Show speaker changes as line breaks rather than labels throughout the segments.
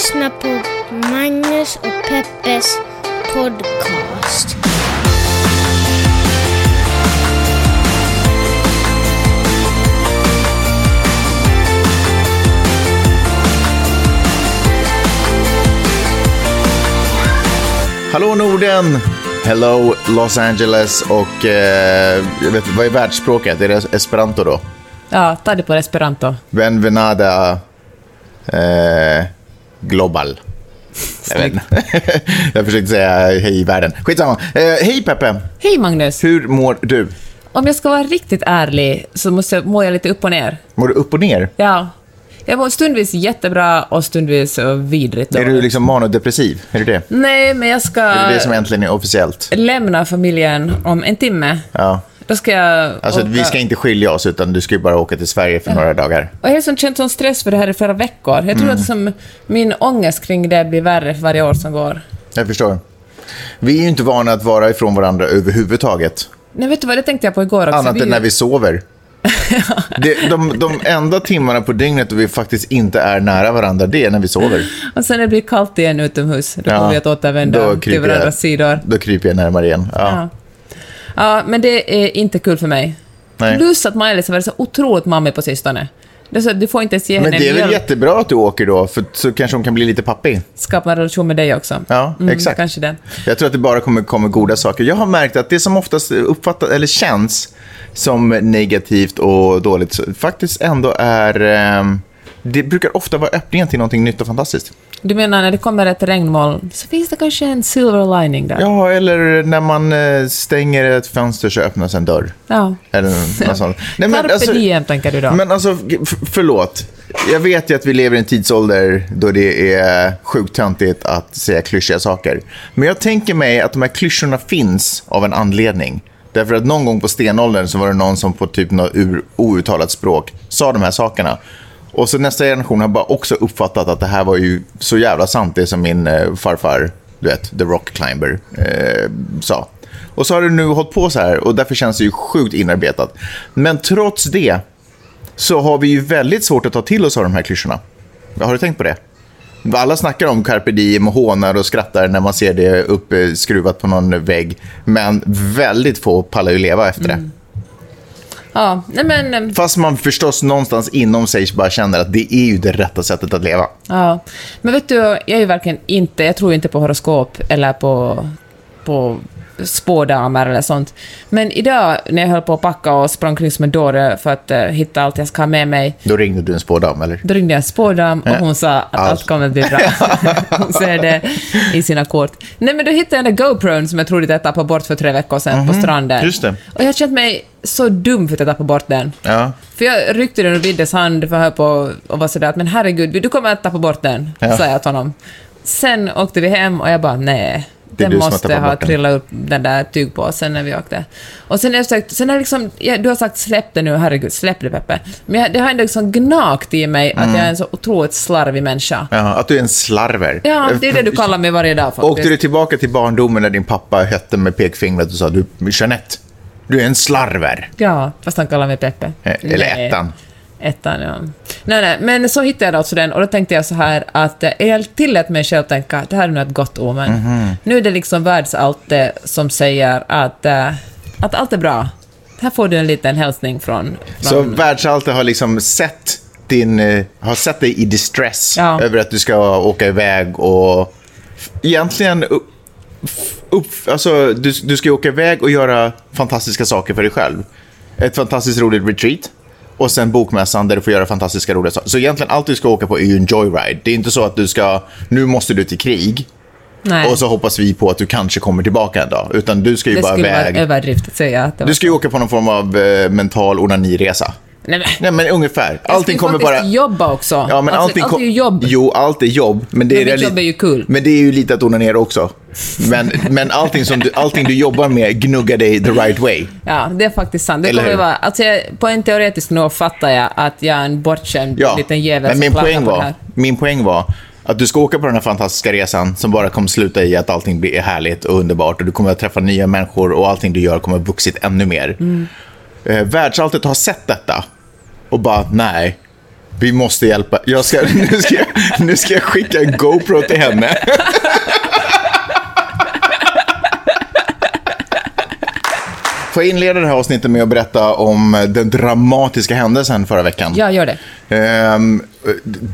lyssnar på Magnus och Peppes podcast.
Hallå Norden! Hello Los Angeles och eh, jag vet, vad är världsspråket? Är det esperanto då?
Ja, ta det på esperanto.
Benvenada eh, global. Jag, jag försökte säga hej världen. Skitsamma. Eh, hej Peppe!
Hej Magnus!
Hur mår du?
Om jag ska vara riktigt ärlig så måste jag, mår jag lite upp och ner.
Mår du upp och ner?
Ja. Jag mår stundvis jättebra och stundvis vidrigt
Är du liksom manodepressiv? Är du det?
Nej, men jag ska
Är det det som äntligen är officiellt?
lämna familjen om en timme.
Ja.
Då ska jag
Alltså,
åka.
vi ska inte skilja oss, utan du ska ju bara åka till Sverige för några dagar.
Och jag har liksom känt sån stress för det här i flera veckor. Jag
Mm.
tror att som min ångest kring det blir värre för varje år som går.
Jag förstår. Vi är ju inte vana att vara ifrån varandra överhuvudtaget.
Nej, vet du vad, det tänkte jag på igår också.
Annat än när vi sover. Det, de, de enda timmarna på dygnet då vi faktiskt inte är nära varandra, det är när vi sover.
Och sen när det blir kallt igen utomhus, då
Ja,
kommer vi att återvända till varandras
jag-
sidor.
Då kryper jag närmare igen. Ja.
Ja. Ja, men det är inte kul för mig.
Nej.
Plus att Maj-Lis har varit så otroligt mammig på sistone. Det är så du får inte ens ge
Men
henne
det är väl
mjölk.
jättebra att du åker då, för så kanske hon kan bli lite pappig.
Skapa en relation med dig också.
Ja,
Mm,
exakt.
Kanske det.
Jag tror att det bara kommer, kommer goda saker. Jag har märkt att det som oftast uppfattas, eller känns som negativt och dåligt, faktiskt ändå är... ehm, det brukar ofta vara öppningen till någonting nytt och fantastiskt.
Du menar när det kommer ett regnmoln så finns det kanske en silver lining där?
Ja, eller när man eh, stänger ett fönster så öppnas en dörr.
Ja.
Eller något sånt. Nej,
Carpe diem, tänker du då?
Men alltså, förlåt. Jag vet ju att vi lever i en tidsålder då det är sjukt töntigt att säga klyschiga saker. Men jag tänker mig att de här klyschorna finns av en anledning. Därför att någon gång på stenåldern så var det någon som på typ något outtalat språk sa de här sakerna. Och så nästa generation har bara också uppfattat att det här var ju så jävla sant, det som min eh, farfar, du vet, The Rock Climber, eh, sa. Och så har det nu hållit på så här och därför känns det ju sjukt inarbetat. Men trots det så har vi ju väldigt svårt att ta till oss av de här klyschorna. Har du tänkt på det? Alla snackar om carpe diem och hånar och skrattar när man ser det uppskruvat på någon vägg. Men väldigt få pallar ju leva efter det. Mm.
Ja, nej men... em,
Fast man förstås någonstans inom sig bara känner att det är ju det rätta sättet att leva.
Ja. Men vet du, jag är ju verkligen inte... Jag tror inte på horoskop eller på, på spådamer eller sånt. Men idag när jag höll på att packa och sprang kring som en dåre för att eh, hitta allt jag ska ha med mig,
Då ringde du en spådam, eller?
då ringde jag en spådam och hon sa att
Allt.
allt kommer att bli bra. hon säger det i sina kort. Nej, men då hittade jag den där GoPron som jag trodde att jag tappade bort för tre veckor sedan på stranden.
Mhm. just det.
Och jag har känt mig så dum för att jag tappade bort den.
Ja.
För jag ryckte den ur Viddes hand för höll på och var sådär att men herregud, du kommer att tappa bort den,
Ja.
sa jag till honom. Sen åkte vi hem och jag bara nej.
Det
Den måste ha trillat upp den där tygpåsen när vi åkte. Och sen har jag försökt, sen har liksom, ja, du har sagt släpp det nu, herregud, släpp det Peppe. Men jag, det har ändå liksom gnagt i mig
Mm.
att jag är en så otroligt slarvig människa.
Jaha, att du är en slarver.
Ja, det är det du kallar mig varje dag faktiskt.
Åkte du tillbaka till barndomen när din pappa hette med pekfingret och sa du, Jeanette, du är en slarver.
Ja, fast han kallar mig Peppe.
Eh, Eller
Nej.
Ettan.
Ja. Nej, nej, men så hittade jag alltså den och då tänkte jag så här att eh, jag tillät mig själv tänka det här är nog ett gott omen.
Mhm.
Nu är det liksom världsallte som säger att, eh, att allt är bra. Här får du en liten hälsning från...
Så
från
världsalter har liksom sett din, eh, har sett dig i distress
Ja.
över att du ska åka iväg och egentligen upp, upp, alltså, du, du ska åka iväg och göra fantastiska saker för dig själv. Ett fantastiskt roligt retreat och sen bokmässan där du får göra fantastiska roliga saker. Så egentligen allt du ska åka på är ju en joyride. Det är inte så att du ska, nu måste du till krig
nej,
och så hoppas vi på att du kanske kommer tillbaka en dag. Utan du ska ju
det
bara
skulle
iväg.
vara överdrift att säga att det.
Du ska ju åka på någon form av eh, mental onaniresa.
Nej, men,
Nej, men ungefär. Allting kommer bara...
jobba också.
Ja, men
alltså,
allting
allt
kom-
är jobb.
Jo, allt är jobb. Men, det
Men
är reali-
jobb är ju kul.
Men det är ju lite att onanera också. Men, men allting, som du, allting du jobbar med gnuggar dig the right way.
Ja, det är faktiskt sant. Det
Eller
kommer
hur?
vara, alltså på en teoretisk nivå fattar jag att jag är en bortskämd
Ja,
liten jävel
men min
som
poäng,
på det
var,
här.
min poäng var att du ska åka på den här fantastiska resan som bara kommer sluta i att allting blir härligt och underbart och du kommer att träffa nya människor och allting du gör kommer att vuxit ännu mer.
Mm.
Eh, världsalltet har sett detta och bara, nej, Vi måste hjälpa. Jag ska, nu, ska jag, nu ska jag skicka en GoPro till henne. Får jag inleda det här avsnittet med att berätta om den dramatiska händelsen förra veckan?
Ja, gör det.
Ehm,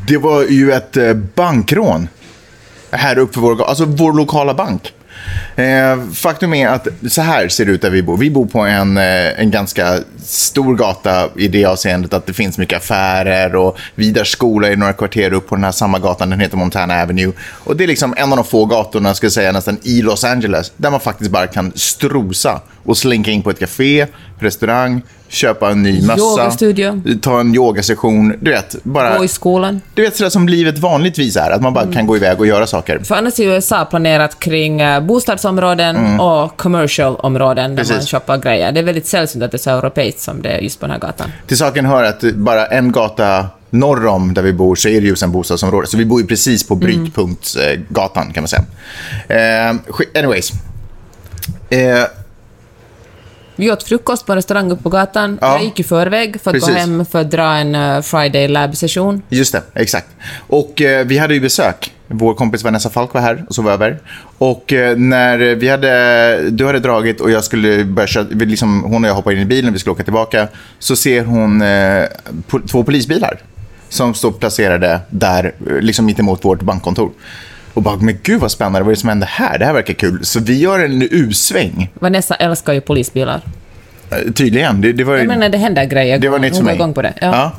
det var ju ett eh, bankrån här uppe för vår, alltså vår lokala bank. Eh, faktum är att så här ser det ut där vi bor. Vi bor på en, eh, en ganska stor gata i det avseendet att det finns mycket affärer och Vidars skola är några kvarter upp på den här samma gatan. Den heter Montana Avenue. Och det är liksom en av de få gatorna, ska jag säga, nästan i Los Angeles där man faktiskt bara kan strosa och slinka in på ett café, restaurang, köpa en ny mössa.
Yogastudio.
Ta en yogasession. Du vet, bara...
Gå i skolan.
Du vet sådär som livet vanligtvis är, att man bara kan gå iväg och göra saker.
För annars är USA planerat kring eh, bostadsområden och commercial-områden där man
Precis.
shoppar grejer. Det är väldigt sällsynt att det är så europeiskt som det är just på den här gatan.
Till saken hör att bara en gata norr om där vi bor så är det just en bostadsområde. Så vi bor ju precis på brytpunktsgatan kan man säga. Eh, anyways. Eh,
Vi åt frukost på en restaurang uppe på gatan.
Ja.
Jag gick i förväg för att
Precis.
gå hem för att dra en eh, Friday lab-session.
Just det, exakt. Och eh, vi hade ju besök. Vår kompis Vanessa Falk var här och sov över. Och eh, när vi hade, du hade dragit och jag skulle börja köra, vi liksom, hon och jag hoppade in i bilen, vi skulle åka tillbaka. Så ser hon po- två polisbilar som står placerade där, liksom mitt emot vårt bankkontor. Och bara, men gud vad spännande, vad är det som händer här? Det här verkar kul. Så vi gör en U-sväng,
Vanessa älskar ju polisbilar.
eh, tydligen. Det, det var, ju-
Jag menar, det händer grejer.
det var nytt för mig.
igång på det. Ja.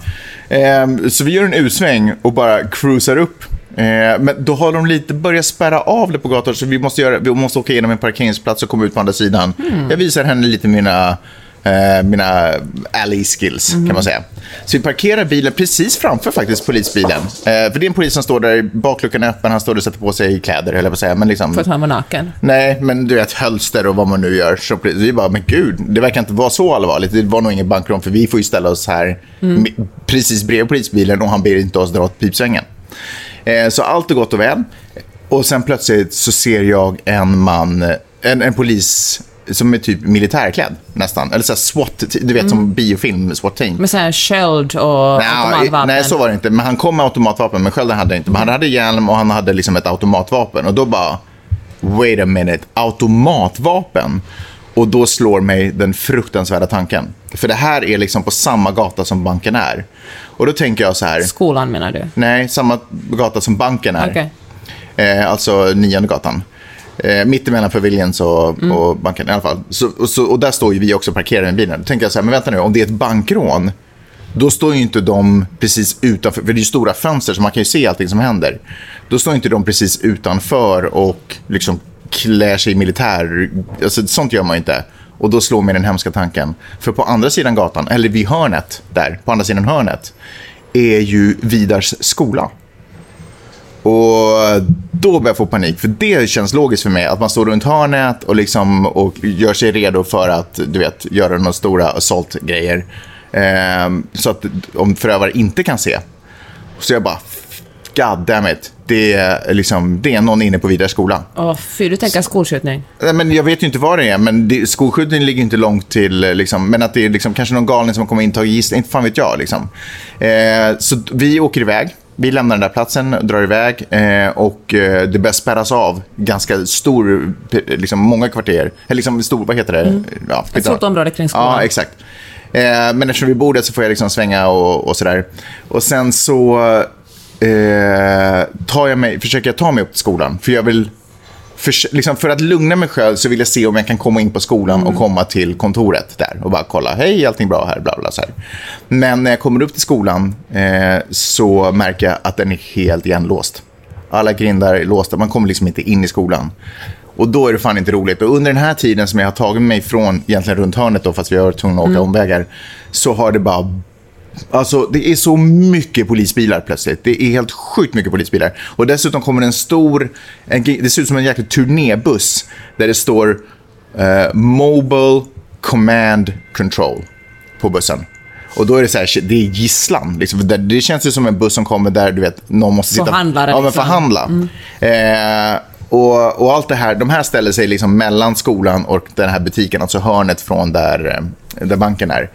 Ja. Ehm, så vi gör en U-sväng och bara cruisar upp. Ehm, men då har de lite börjat spärra av det på gatan så vi måste, göra, vi måste åka igenom en parkeringsplats och komma ut på andra sidan.
Hmm.
Jag visar henne lite mina, eh, mina alley skills
Mhm.
kan man säga. Så vi parkerar bilen precis framför faktiskt polisbilen. Eh, för det är en polis som står där, bakluckan är öppen, han står och sätter på sig kläder på att säga. Men liksom,
För att han var naken.
Nej, men du vet hölster och vad man nu gör. Så vi bara, men gud, det verkar inte vara så allvarligt. Det var nog ingen bankrån för vi får ju ställa oss här mi- precis bredvid polisbilen och han ber inte oss dra åt pipsvängen. Eh, så allt är gott och väl. Och sen plötsligt så ser jag en man, en, en polis som är typ militärklädd nästan. Eller så SWAT, du vet som biofilm, SWAT-team.
Med här sköld och
Nej,
automatvapen.
nej, så var det inte. Men han kom med automatvapen, men skölden hade han inte. Men han hade hjälm och han hade liksom ett automatvapen. Och då bara, wait a minute, automatvapen? Och då slår mig den fruktansvärda tanken. För det här är liksom på samma gata som banken är. Och då tänker jag så här,
Skolan menar du?
nej, samma gata som banken är.
Okej.
Eh, alltså nionde gatan. Eh, mittemellan Pavilions och, och banken i alla fall. Så, och, så, och där står ju vi också parkerade med bilen. Då tänker jag så här, men vänta nu, om det är ett bankrån, då står ju inte de precis utanför, för det är ju stora fönster så man kan ju se allting som händer. Då står inte de precis utanför och liksom klär sig i militär, alltså sånt gör man ju inte. Och då slår mig den hemska tanken. För på andra sidan gatan, eller vid hörnet där, på andra sidan hörnet, är ju Vidars skola. Och då börjar jag få panik, för det känns logiskt för mig. Att man står runt hörnet och, liksom, och gör sig redo för att du vet, göra några stora assault-grejer. Ehm, så att om förövare inte kan se. Så jag bara, god damn it. Det är, liksom, det är någon inne på Vidare skola.
Åh, fy, du tänker skolskjutning.
Nej, Men jag vet ju inte vad det är, men det, skolskjutningen ligger inte långt till, eh, liksom, men att det är liksom, kanske någon galning som kommer in och tagit gisslan, inte fan vet jag. Liksom. Eh, så vi åker iväg, vi lämnar den där platsen, drar iväg eh, och eh, det börjar spärras av ganska stor, liksom många kvarter, eller liksom stor, vad heter det? Ja,
Ett stort område kring skolan.
Ja, exakt. Eh, men eftersom vi bor där så får jag liksom svänga och, och sådär. Och sen så eh, tar jag mig, försöker jag ta mig upp till skolan. För jag vill, för, liksom för att lugna mig själv så vill jag se om jag kan komma in på skolan och komma till kontoret där och bara kolla. Hej, allting bra här? Bla, bla, så här. Men när jag kommer upp till skolan eh, så märker jag att den är helt igenlåst. Alla grindar är låsta, man kommer liksom inte in i skolan. Och då är det fan inte roligt. Och under den här tiden som jag har tagit mig från, egentligen runt hörnet då, fast vi har varit tvungna att åka omvägar, så har det bara Alltså, det är så mycket polisbilar plötsligt. Det är helt sjukt mycket polisbilar. Och dessutom kommer en stor, en, det ser ut som en jäkla turnébuss där det står eh, Mobile Command Control på bussen. Och då är det så här, det är gisslan. Liksom, det, känns ju som en buss som kommer där du vet, någon måste sitta...
Förhandlare,
Ja, men
liksom.
förhandla. Eh, och, och allt det här, de här ställer sig liksom mellan skolan och den här butiken, alltså hörnet från där, eh, där banken är.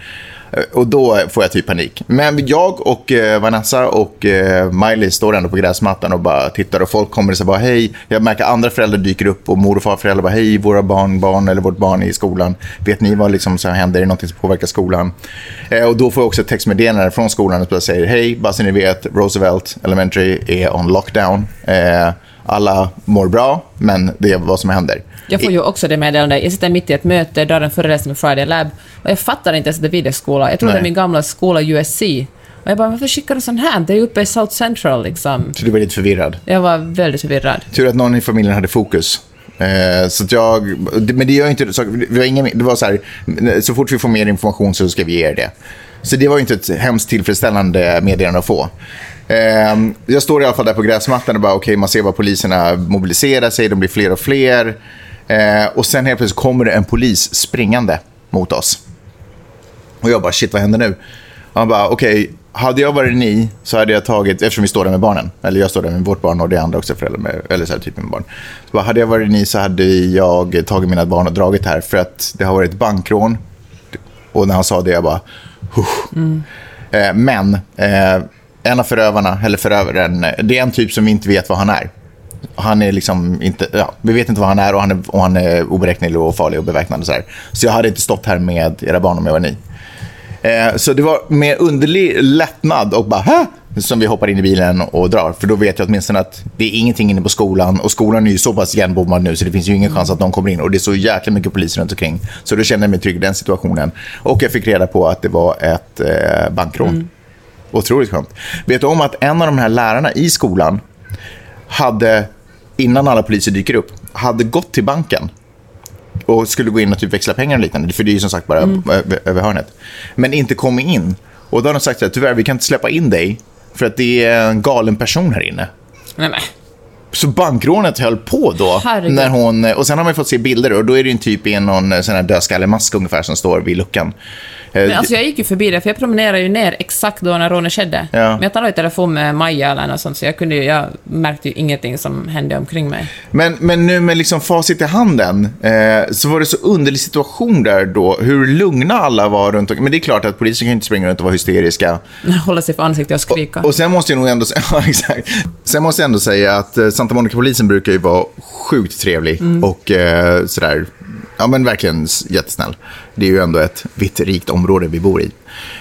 Eh, och då får jag typ panik. Men jag och eh, Vanessa och eh, Miley står ändå på gräsmattan och bara tittar och folk kommer och säger bara hej. Jag märker andra föräldrar dyker upp och mor och farföräldrar bara hej, våra barn, barn eller vårt barn är i skolan. Vet ni vad liksom som händer? Är det någonting som påverkar skolan? Eh, och då får jag också ett textmeddelande från skolan som säger hej, bara så ni vet, Roosevelt Elementary är on lockdown. Eh, alla mår bra, men det är vad som händer.
Jag får ju också det meddelandet. Jag sitter mitt i ett möte, drar en föreläsning med Friday Lab, och jag fattar inte ens att det är videoskola. Jag tror
Nej.
det är min gamla skola USC. Och jag bara, varför skickar du sån här? Det är ju uppe i South Central liksom.
Så du var lite förvirrad.
Jag var väldigt förvirrad.
Tur att någon i familjen hade fokus. Eh, så jag, men det gör inte så, vi har ingen, det var så här, så fort vi får mer information så ska vi ge er det. Så det var inte ett hemskt tillfredsställande meddelande att få. Eh, jag står i alla fall där på gräsmattan och bara, okej, man ser vad poliserna mobiliserar sig, de blir fler och fler. Eh, och sen helt plötsligt kommer det en polis springande mot oss. Och jag bara, shit, vad händer nu? Han bara, okej, hade jag varit ni så hade jag tagit, eftersom vi står där med barnen, eller jag står där med vårt barn och det andra också föräldrar med, eller så här typ med barn. Så bara, hade jag varit ni så hade jag tagit mina barn och dragit här för att det har varit bankrån. Och när han sa det, jag bara, "Huh." eh, Men, eh, en av förövarna, eller förövaren, det är en typ som vi inte vet vad han är. Han är liksom inte, ja, vi vet inte vad han är och han är, och han är oberäknelig och farlig och beväpnad. Och så, här. så jag hade inte stått här med era barn om jag var ni. Eh, så det var med underlig lättnad och bara Hä? som vi hoppar in i bilen och drar. För då vet jag åtminstone att det är ingenting inne på skolan och skolan är ju så pass igenbommad nu så det finns ju ingen chans att de kommer in och det är så jäkla mycket poliser runt omkring. Så då kände jag mig trygg i den situationen. Och jag fick reda på att det var ett eh, bankrån. Mm. Otroligt skönt. Vet du om att en av de här lärarna i skolan hade, innan alla poliser dyker upp, hade gått till banken och skulle gå in och typ växla pengar och liknande, för det är ju som sagt bara över, över hörnet. Men inte kommit in. Och då har de sagt här, tyvärr, vi kan inte släppa in dig för att det är en galen person här inne.
Nej, nej.
Så bankrånet höll på då.
Herregud.
När hon, och sen har man fått se bilder och då är det en typ i någon sån här dödskallemask ungefär som står vid luckan. Eh,
Men alltså jag gick ju förbi det, för jag promenerade ju ner exakt då när rånet skedde.
Ja.
Men jag talade i telefon med Maja eller något sånt, så jag, kunde ju, jag märkte ju ingenting som hände omkring mig.
Men, men nu med liksom facit i handen eh, så var det så underlig situation där då. Hur lugna alla var runt omkring. Men det är klart att polisen kan inte springa runt och vara hysteriska.
Hålla sig för ansiktet och skrika.
Och sen måste jag nog ändå säga, ja, exakt. Sen måste jag ändå säga att eh, Santa Monica-polisen brukar ju vara sjukt trevlig och eh, sådär, ja men verkligen jättesnäll. Det är ju ändå ett vitt rikt område vi bor i.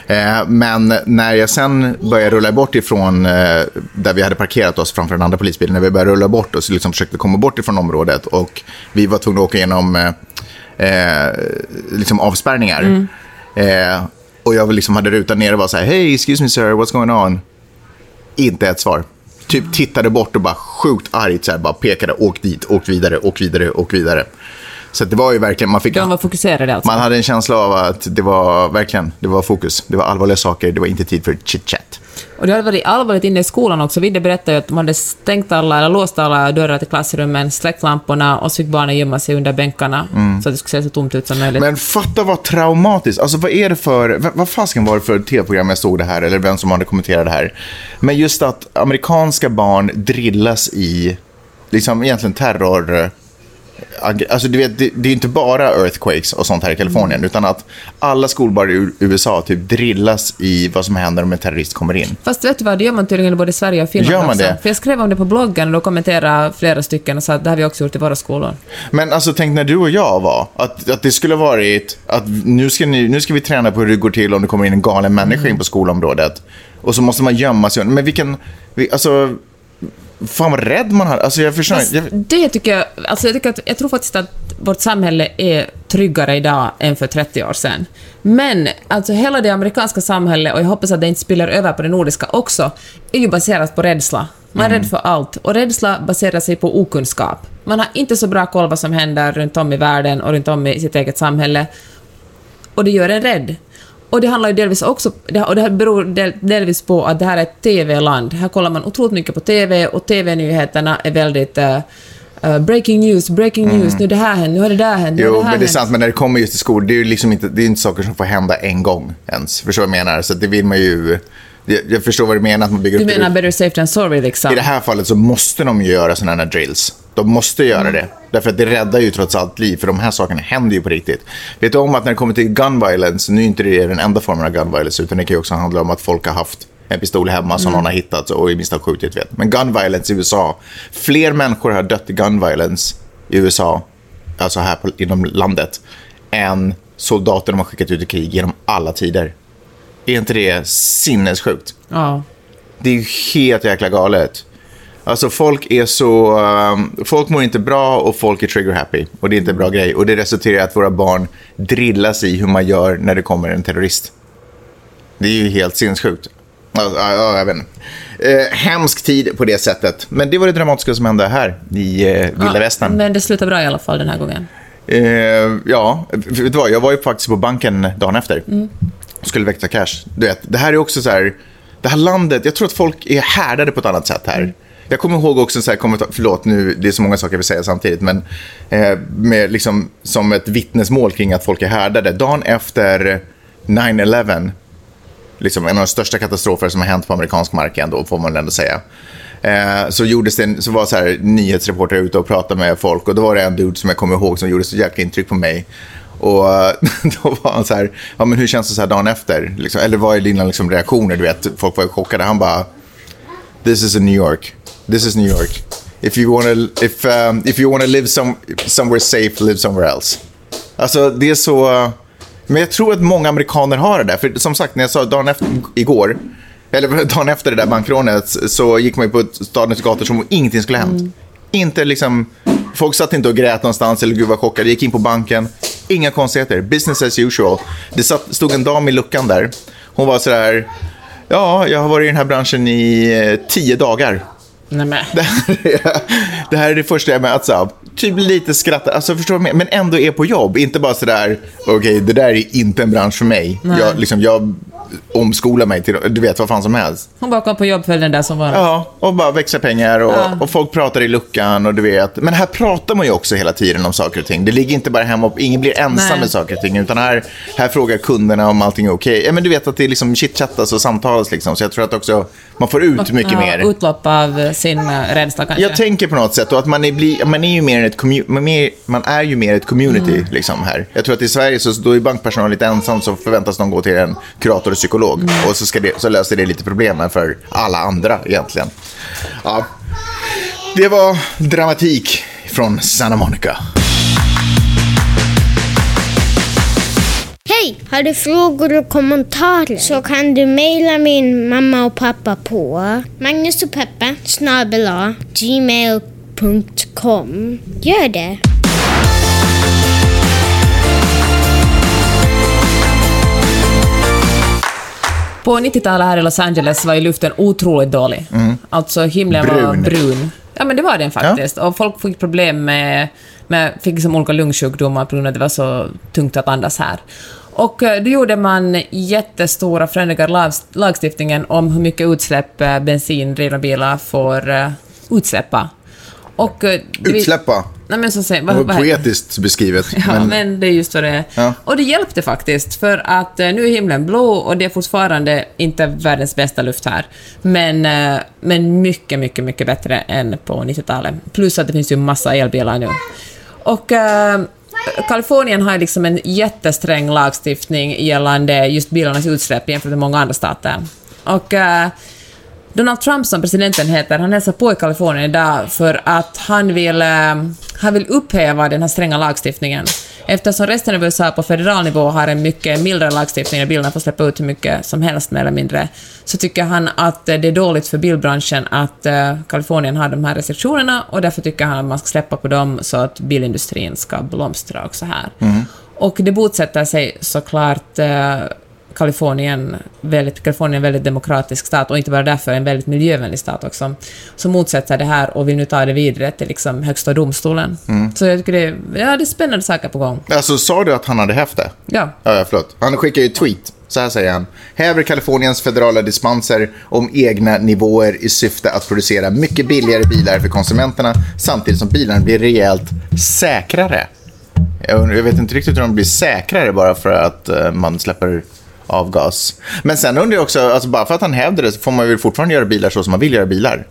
Eh, men när jag sen började rulla bort ifrån eh, där vi hade parkerat oss framför den andra polisbilen, när vi började rulla bort och liksom försökte komma bort ifrån området och vi var tvungna att åka igenom eh, eh, liksom avspärrningar. Eh, och jag liksom hade rutan ner och var så här, hey, excuse me sir, what's going on? Inte ett svar. Typ tittade bort och bara sjukt argt så här, bara pekade, åk dit, åk vidare, åk vidare, åk vidare. Så det var ju verkligen, man fick...
De var fokuserade alltså.
Man hade en känsla av att det var verkligen, det var fokus. Det var allvarliga saker, det var inte tid för chit-chat.
Och det hade varit allvarligt inne i skolan också. Vidde berättade ju att man hade stängt alla, eller låst alla dörrar till klassrummen, släckt lamporna och så fick barnen gömma sig under bänkarna så att det skulle se så tomt ut som möjligt.
Men fatta vad traumatiskt. Alltså vad är det för, vad, vad fasken var det för tv-program jag såg det här, eller vem som hade kommenterat det här. Men just att amerikanska barn drillas i, liksom egentligen terror... Alltså du vet, det, det är inte bara earthquakes och sånt här i Kalifornien, utan att alla skolbarn i USA typ drillas i vad som händer om en terrorist kommer in.
Fast vet du vad, det gör man tydligen i både Sverige och Finland
Gör man
också.
det?
För jag skrev om det på bloggen och då kommenterade flera stycken och sa att det har vi också gjort i våra skolor.
Men alltså tänk när du och jag var, att, att det skulle varit att nu ska, ni, nu ska vi träna på hur det går till om det kommer in en galen människa in på skolområdet. Och så måste man gömma sig. Men vilken, vi, alltså, fan vad rädd man hade. Alltså jag förstår
Fast
jag,
det tycker jag, alltså jag, tycker att, jag tror faktiskt att vårt samhälle är tryggare idag än för 30 år sedan. Men alltså hela det amerikanska samhället, och jag hoppas att det inte spiller över på det nordiska också, är ju baserat på rädsla. Man är rädd för allt, och rädsla baserar sig på okunskap. Man har inte så bra koll vad som händer runt om i världen och runt om i sitt eget samhälle. Och det gör en rädd. Och det handlar ju delvis också, och det här beror del, delvis på att det här är ett TV-land. Här kollar man otroligt mycket på TV och TV-nyheterna är väldigt eh, breaking news, breaking news, nu det här hänt, nu har det där hänt,
jo,
det
men det är sant. Men när det kommer just till skol, det är ju liksom inte, det är inte saker som får hända en gång ens. Förstår du vad jag menar? Så det vill man ju... Jag, förstår vad du menar, att man bygger
Du
upp
menar better safe than sorry liksom?
I det här fallet så måste de ju göra sådana här drills. De måste göra
Mm.
det. Därför att det räddar ju trots allt liv, för de här sakerna händer ju på riktigt. Vet du om att när det kommer till gun violence, nu är inte det den enda formen av gun violence, utan det kan ju också handla om att folk har haft en pistol hemma som någon har hittat och i misstag skjutit. Vet. Men gun violence i USA, fler människor har dött i gun violence i USA, alltså här på, inom landet, än soldater de har skickat ut i krig genom alla tider. Är inte det sinnessjukt?
Ja.
Det är ju helt jäkla galet. Alltså folk är så... um, folk mår inte bra och folk är trigger happy. Och det är inte en bra grej. Och det resulterar i att våra barn drillas i hur man gör när det kommer en terrorist. Det är ju helt sinnessjukt. Ja, ja, ja, jag vet inte. Eh, hemsk tid på det sättet. Men det var det dramatiska som hände här i eh, vilda västern.
Men det slutar bra i alla fall den här gången.
Eh, ja, vet du vad? Jag var ju faktiskt på banken dagen efter. Skulle växla cash. Du vet, det här är också så här... Det här landet, jag tror att folk är härdade på ett annat sätt här. Jag kommer ihåg också en så här kommentar, förlåt nu, det är så många saker jag vill säga samtidigt, men eh, med liksom, som ett vittnesmål kring att folk är härdade. Dagen efter 9-11, liksom en av de största katastrofer som har hänt på amerikansk mark ändå, får man ändå säga. Eh, så, gjordes det en, så var så här, nyhetsreportrar ute och pratade med folk och då var det en dude som jag kommer ihåg som gjorde så jäkla intryck på mig. Och då var han så här, ja men hur känns det så här dagen efter? Liksom, eller vad är dina liksom, reaktioner? Du vet, folk var ju chockade. Han bara, this is a New York. This is New York. If you wanna, if, um, if you wanna live some, somewhere safe, live somewhere else. Alltså det är så... Men jag tror att många amerikaner har det där. För som sagt, när jag sa dagen efter, igår, eller dagen efter det där bankrånet, så gick man ju på stadens gator som om ingenting skulle ha hänt. Inte liksom, folk satt inte och grät någonstans eller gud vad chockade. gick in på banken, inga konstigheter. Business as usual. Det satt, stod en dam i luckan där. Hon var sådär, ja, jag har varit i den här branschen i eh, tio dagar.
Nej, men.
Det här, är, det här är det första jag möts av. Typ lite skrattar, alltså förstår du? Men ändå är på jobb. Inte bara sådär, okej, det där är inte en bransch för mig. Jag, liksom, jag omskolar mig till, du vet, vad fan som helst.
Hon bara kom på jobb för den där som var...
Ja, och bara växa pengar och,
Ja.
och folk pratar i luckan och du vet. Men här pratar man ju också hela tiden om saker och ting. Det ligger inte bara hemma och ingen blir ensam
Nej.
med saker och ting. Utan här, här frågar kunderna om allting är okej. Ja, men du vet att det är liksom chitchattas och samtalas liksom. Så jag tror att också man får ut mycket
ja,
mer.
Utlopp av sin äh, rädsla kanske.
Jag tänker på något sätt och att man är, bli, man är ju mer ett commu- man, är, ju mer ett community
Mm.
liksom här. Jag tror att i Sverige så då är bankpersonal lite ensam så förväntas de gå till en kurator psykolog.
Mm.
Och så, det, så löser det lite problemen för alla andra egentligen. Ja. Det var dramatik från Santa Monica.
Hej! Har du frågor och kommentarer så kan du mejla min mamma och pappa på Magnus och Peppe snabel A, gmail.com. Gör det!
På 90-talet här i Los Angeles var ju luften otroligt dålig. Alltså himlen var
Brun.
brun. Ja, men det var den faktiskt. Och folk fick problem med, med fick liksom olika lungsjukdomar på grund av att det var så tungt att andas här. Och eh, då gjorde man jättestora förändringar i lag- lagstiftningen om hur mycket utsläpp eh, bensindrivna bilar får eh, utsläppa. Och,
Utsläppa.
Nej, men så säger, vad, vad,
poetiskt beskrivet.
Ja,
men,
men det är just vad det är.
Ja.
Och det hjälpte faktiskt, för att eh, nu är himlen blå och det är fortfarande inte världens bästa luft här. Men, eh, men mycket, mycket, mycket bättre än på 90-talet. Plus att det finns ju massa elbilar nu. Och eh, Kalifornien har liksom en jättesträng lagstiftning gällande just bilarnas utsläpp jämfört med många andra stater. Och eh, Donald Trump som presidenten heter, han hälsar på i Kalifornien idag för att han vill, eh, han vill upphäva den här stränga lagstiftningen. Eftersom resten av USA på federal nivå har en mycket mildare lagstiftning där bilarna får släppa ut hur mycket som helst mer eller mindre, så tycker han att det är dåligt för bilbranschen att eh, Kalifornien har de här restriktionerna och därför tycker han att man ska släppa på dem så att bilindustrin ska blomstra också här. Och det motsätter sig såklart eh, Kalifornien, väldigt, Kalifornien är en väldigt demokratisk stat och inte bara därför en väldigt miljövänlig stat också, som motsätter det här och vill nu ta det vidare till liksom högsta domstolen. Så jag tycker det är, ja, det är spännande saker på gång.
Alltså, sa du att han hade hävt det?
Ja.
Ja, förlåt. Han skickar ju tweet. Så här säger han. Häver Kaliforniens federala dispenser om egna nivåer i syfte att producera mycket billigare bilar för konsumenterna samtidigt som bilarna blir rejält säkrare. Jag vet inte riktigt hur de blir säkrare bara för att eh, man släpper avgas. Men sen undrar jag också, alltså bara för att han hävde det så får man väl fortfarande göra bilar så som man vill göra bilar.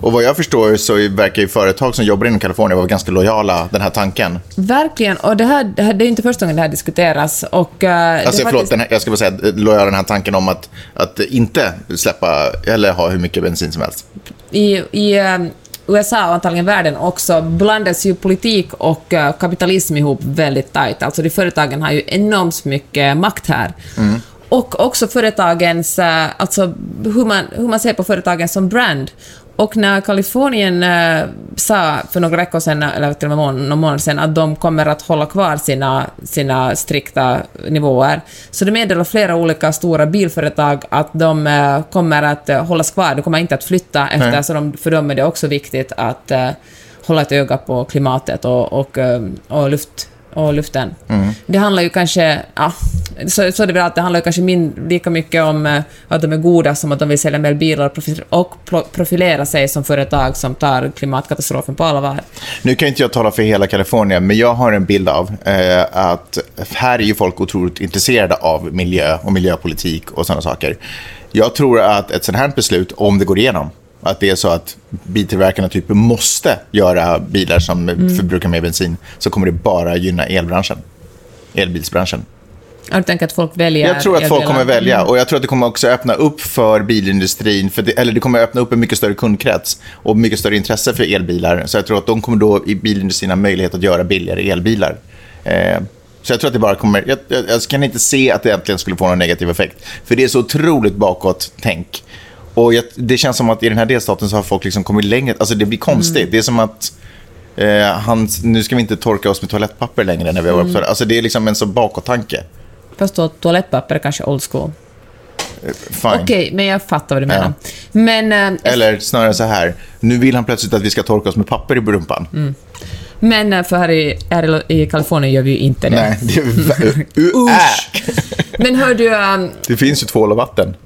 Och vad jag förstår så verkar ju företag som jobbar inom Kalifornien vara ganska lojala den här tanken.
Verkligen, och det här, det här det är inte första gången det här diskuteras. Och, uh,
Alltså,
är
förlåt, här, jag ska bara säga, lojala den här tanken om att, att inte släppa eller ha hur mycket bensin som helst.
i, i eh, USA och antagligen världen också blandas ju politik och eh, kapitalism ihop väldigt tajt. Alltså de företagen har ju enormt mycket makt här. Och också företagens, eh, alltså hur man, hur man ser på företagen som brand. Och när Kalifornien eh, sa för några veckor sedan, eller till och med mån- någon månad sedan, att de kommer att hålla kvar sina, sina strikta nivåer, så det meddelar flera olika stora bilföretag att de eh, kommer att eh, hållas kvar, de kommer inte att flytta, eftersom de, för dem är det också viktigt att hålla ett öga på klimatet och, och, och, luft, och luften. Det handlar ju kanske, ja, så, så är det väl att det handlar kanske min, lika mycket om eh, att de är goda som att de vill sälja mer bilar och, profi- och pro- profilera sig som företag som tar klimatkatastrofen på allvar.
Nu kan inte jag tala för hela Kalifornien, men jag har en bild av eh, att här är ju folk otroligt intresserade av miljö och miljöpolitik och sådana saker. Jag tror att ett sådant här beslut, om det går igenom, att det är så att biltillverkarna typ måste göra bilar som förbrukar mer bensin, så kommer det bara gynna elbranschen. Elbilsbranschen.
Ja, Du tänker att folk väljer
Jag tror att folk
elbilar?
kommer välja och jag tror att det kommer också öppna upp för bilindustrin, för det, eller det kommer öppna upp en mycket större kundkrets och mycket större intresse för elbilar. Så jag tror att de kommer då i bilindustrin ha möjlighet att göra billigare elbilar. Eh, så jag tror att det bara kommer, jag, jag, jag kan inte se att det egentligen skulle få någon negativ effekt. För det är så otroligt bakåt tänk. Och jag, det känns som att i den här delstaten så har folk liksom kommit längre, alltså det blir konstigt. Det är som att eh, han, nu ska vi inte torka oss med toalettpapper längre när vi har mm. Alltså det är liksom en så bakåt-tanke.
Fast då toalettpapper är kanske old school.
Fine.
Okej, men jag fattar vad du menar. Men, eh,
Eller snarare så här, nu vill han plötsligt att vi ska torka oss med papper i rumpan.
Men eh, för här i, här i Kalifornien gör vi ju inte det.
Nej, det, är,
Usch. Men hör du, um,
det finns ju tvål och vatten.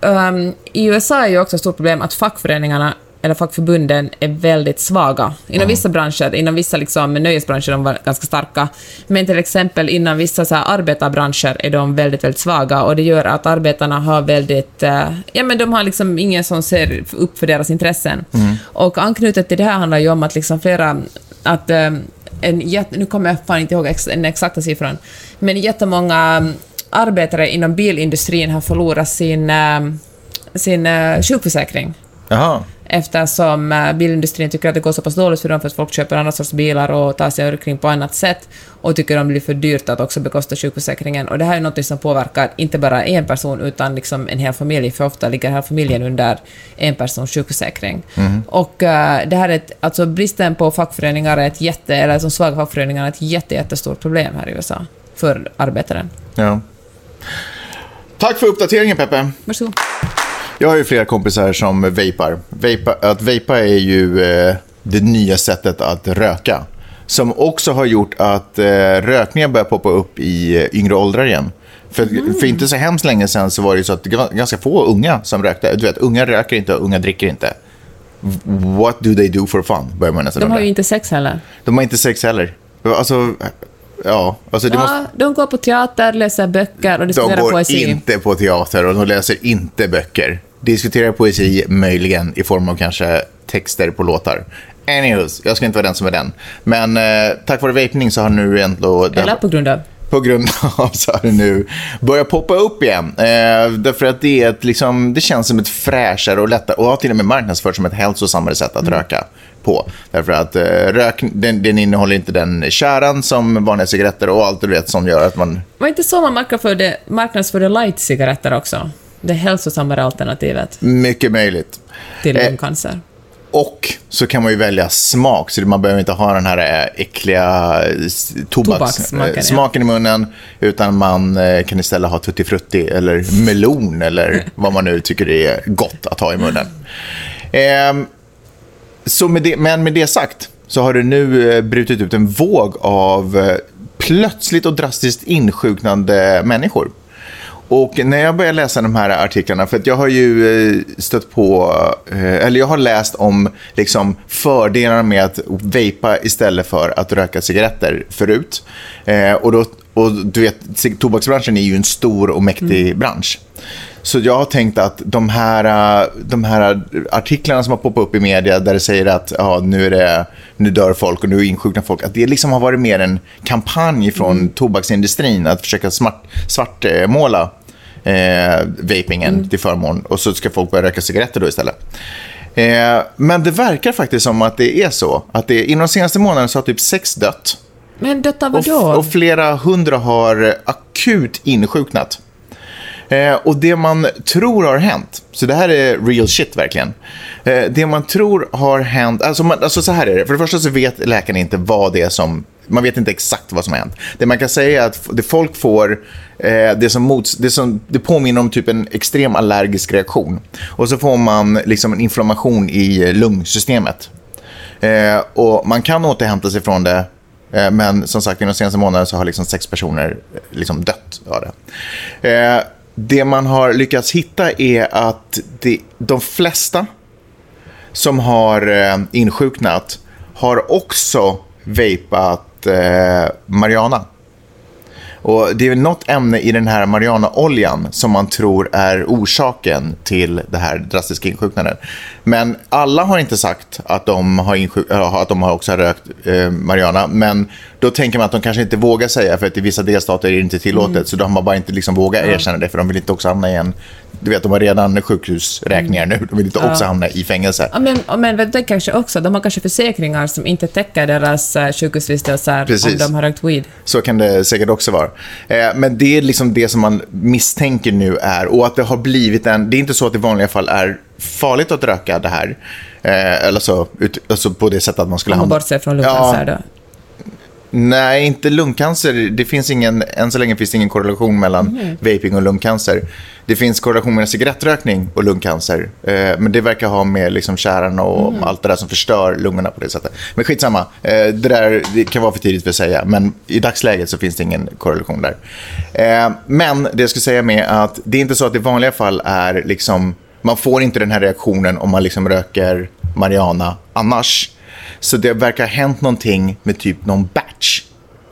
um, i USA är ju också ett stort problem att fackföreningarna eller fackförbunden är väldigt svaga. Inom vissa branscher, inom vissa liksom, nöjesbranscher är de ganska starka, men till exempel inom vissa så här, arbetarbranscher är de väldigt, väldigt svaga och det gör att arbetarna har väldigt, eh, ja men de har liksom ingen som ser upp för deras intressen. Och anknutet till det här handlar ju om att liksom flera, att ehm, en, jätte- nu kommer jag fan inte ihåg ex, den exakta siffran, men jättemånga ehm, arbetare inom bilindustrin har förlorat sin, ehm, sin eh, sjukförsäkring.
Jaha.
eftersom eh, bilindustrin tycker att det går så pass dåligt för dem för att folk köper andra sorts bilar och tar sig omkring på annat sätt och tycker att det blir för dyrt att också bekosta sjukförsäkringen. Och det här är något som påverkar inte bara en person utan liksom en hel familj, för ofta ligger hela familjen under en persons sjukförsäkring. Och eh, det här är ett, alltså bristen på fackföreningar är ett jätte, eller som svaga fackföreningar är ett jätte, jättestort problem här i USA för arbetaren.
Ja. Tack för uppdateringen, Peppe.
Varsågod.
Jag har ju flera kompisar som vapar. Vapa, att vapa är ju eh, det nya sättet att röka. Som också har gjort att eh, rökningen börjar poppa upp i eh, yngre åldrar igen. För, för inte så hemskt länge sedan så var det så att ganska få unga som rökte. Du vet, unga röker inte och unga dricker inte. What do they do for fun? Börjar man nästan
De har ju inte sex heller.
De har inte sex heller. Alltså, ja. Alltså det måste...
Ja, de går på teater, läser böcker och
De
diskuterar
går
poesi.
inte på teater och de läser inte böcker. Diskuterar poesi, möjligen i form av kanske texter på låtar. Anyways, jag ska inte vara den som är den. Men eh, tack vare vapning så har nu ändå...
Eller på grund av.
På grund av så har det nu börjat poppa upp igen. Eh, därför att det, är ett, liksom, det känns som ett fräschare och lättare och har till och med marknadsförts som ett hälsosammare sätt att röka på. Därför att eh, rök, den, den innehåller inte den käran som vanliga cigaretter och allt du vet som gör att man
Var inte så man marknadsförde, marknadsförde light-cigaretter också? Det hälsosammare alternativet
mycket möjligt.
till
Eh,
lungcancer.
Och så kan man ju välja smak, så man behöver inte ha den här eh, äckliga eh, tobaks,
Tobakssmaken,
eh,
ja.
smaken i munnen, utan man eh, kan istället ha tutti frutti eller melon eller vad man nu tycker är gott att ha i munnen. Ehm, så med det, men med det sagt så har det nu eh, brutit ut en våg av eh, plötsligt och drastiskt insjuknande människor. Och när jag började läsa de här artiklarna, för att jag har ju eh, stött på, eller jag har läst om liksom, fördelarna med att vapa istället för att röka cigaretter förut. Och, då, och du vet, tobaksbranschen är ju en stor och mäktig bransch. Så jag har tänkt att de här, äh, de här artiklarna som har poppat upp i media där det säger att ja, nu, är det, nu dör folk och nu insjuknar folk, att det liksom har varit mer en kampanj från mm. tobaksindustrin att försöka smart, svartmåla eh, vapingen mm. till förmån och så ska folk börja röka cigaretter då istället. Eh, men det verkar faktiskt som att det är så. Att det, inom de senaste månaderna så har typ sex dött.
Men detta vadå?
Och, och flera hundra har akut insjuknat. Eh, och det man tror har hänt, så det här är real shit verkligen. Eh, det man tror har hänt, alltså, man, alltså så här är det. För det första så vet läkaren inte vad det är som man vet inte exakt vad som har hänt. Det man kan säga är att det folk får, eh, det, som mots, det, som, det påminner om typ en extrem allergisk reaktion. Och så får man liksom en inflammation i eh, lungsystemet. Eh, och man kan återhämta sig från det, eh, men som sagt, i de senaste månaderna så har liksom sex personer eh, liksom dött av det. Eh, det man har lyckats hitta är att det, de flesta som har eh, insjuknat har också vapat eh, marijuana. Och det är något ämne i den här marijuanaoljan som man tror är orsaken till det här drastiska insjuknandet. Men alla har inte sagt att de, har att de har också har rökt eh, marijuana. Men då tänker man att de kanske inte vågar säga för att i vissa delstater är det inte tillåtet. Mm. Så de har bara inte liksom vågat erkänna det för de vill inte också hamna i en du vet, de har redan sjukhusräkningar nu. De vill inte också hamna i fängelse.
Ja, men, men det kanske också, de har kanske försäkringar som inte täcker deras uh, sjukhusvistelser om de har rökt weed.
Så kan det säkert också vara. Eh, men det är liksom det som man misstänker nu är, och att det har blivit en, det är inte så att det i vanliga fall är farligt att röka det här. Eh, eller så, ut, alltså på det sättet att man skulle
hamna... Om man bortser från lungcancer ja?
Nej, inte lungcancer. Det finns ingen, än så länge finns det ingen korrelation mellan mm. vaping och lungcancer. Det finns korrelation mellan cigarettrökning och lungcancer. Eh, men det verkar ha med liksom kärran och mm. allt det där som förstör lungorna på det sättet. Men skitsamma, eh, det där det kan vara för tidigt för att säga. Men i dagsläget så finns det ingen korrelation där. Eh, men det jag skulle säga med att det är inte så att i vanliga fall är liksom... Man får inte den här reaktionen om man liksom röker marijuana annars. Så det verkar ha hänt någonting med typ någon batch.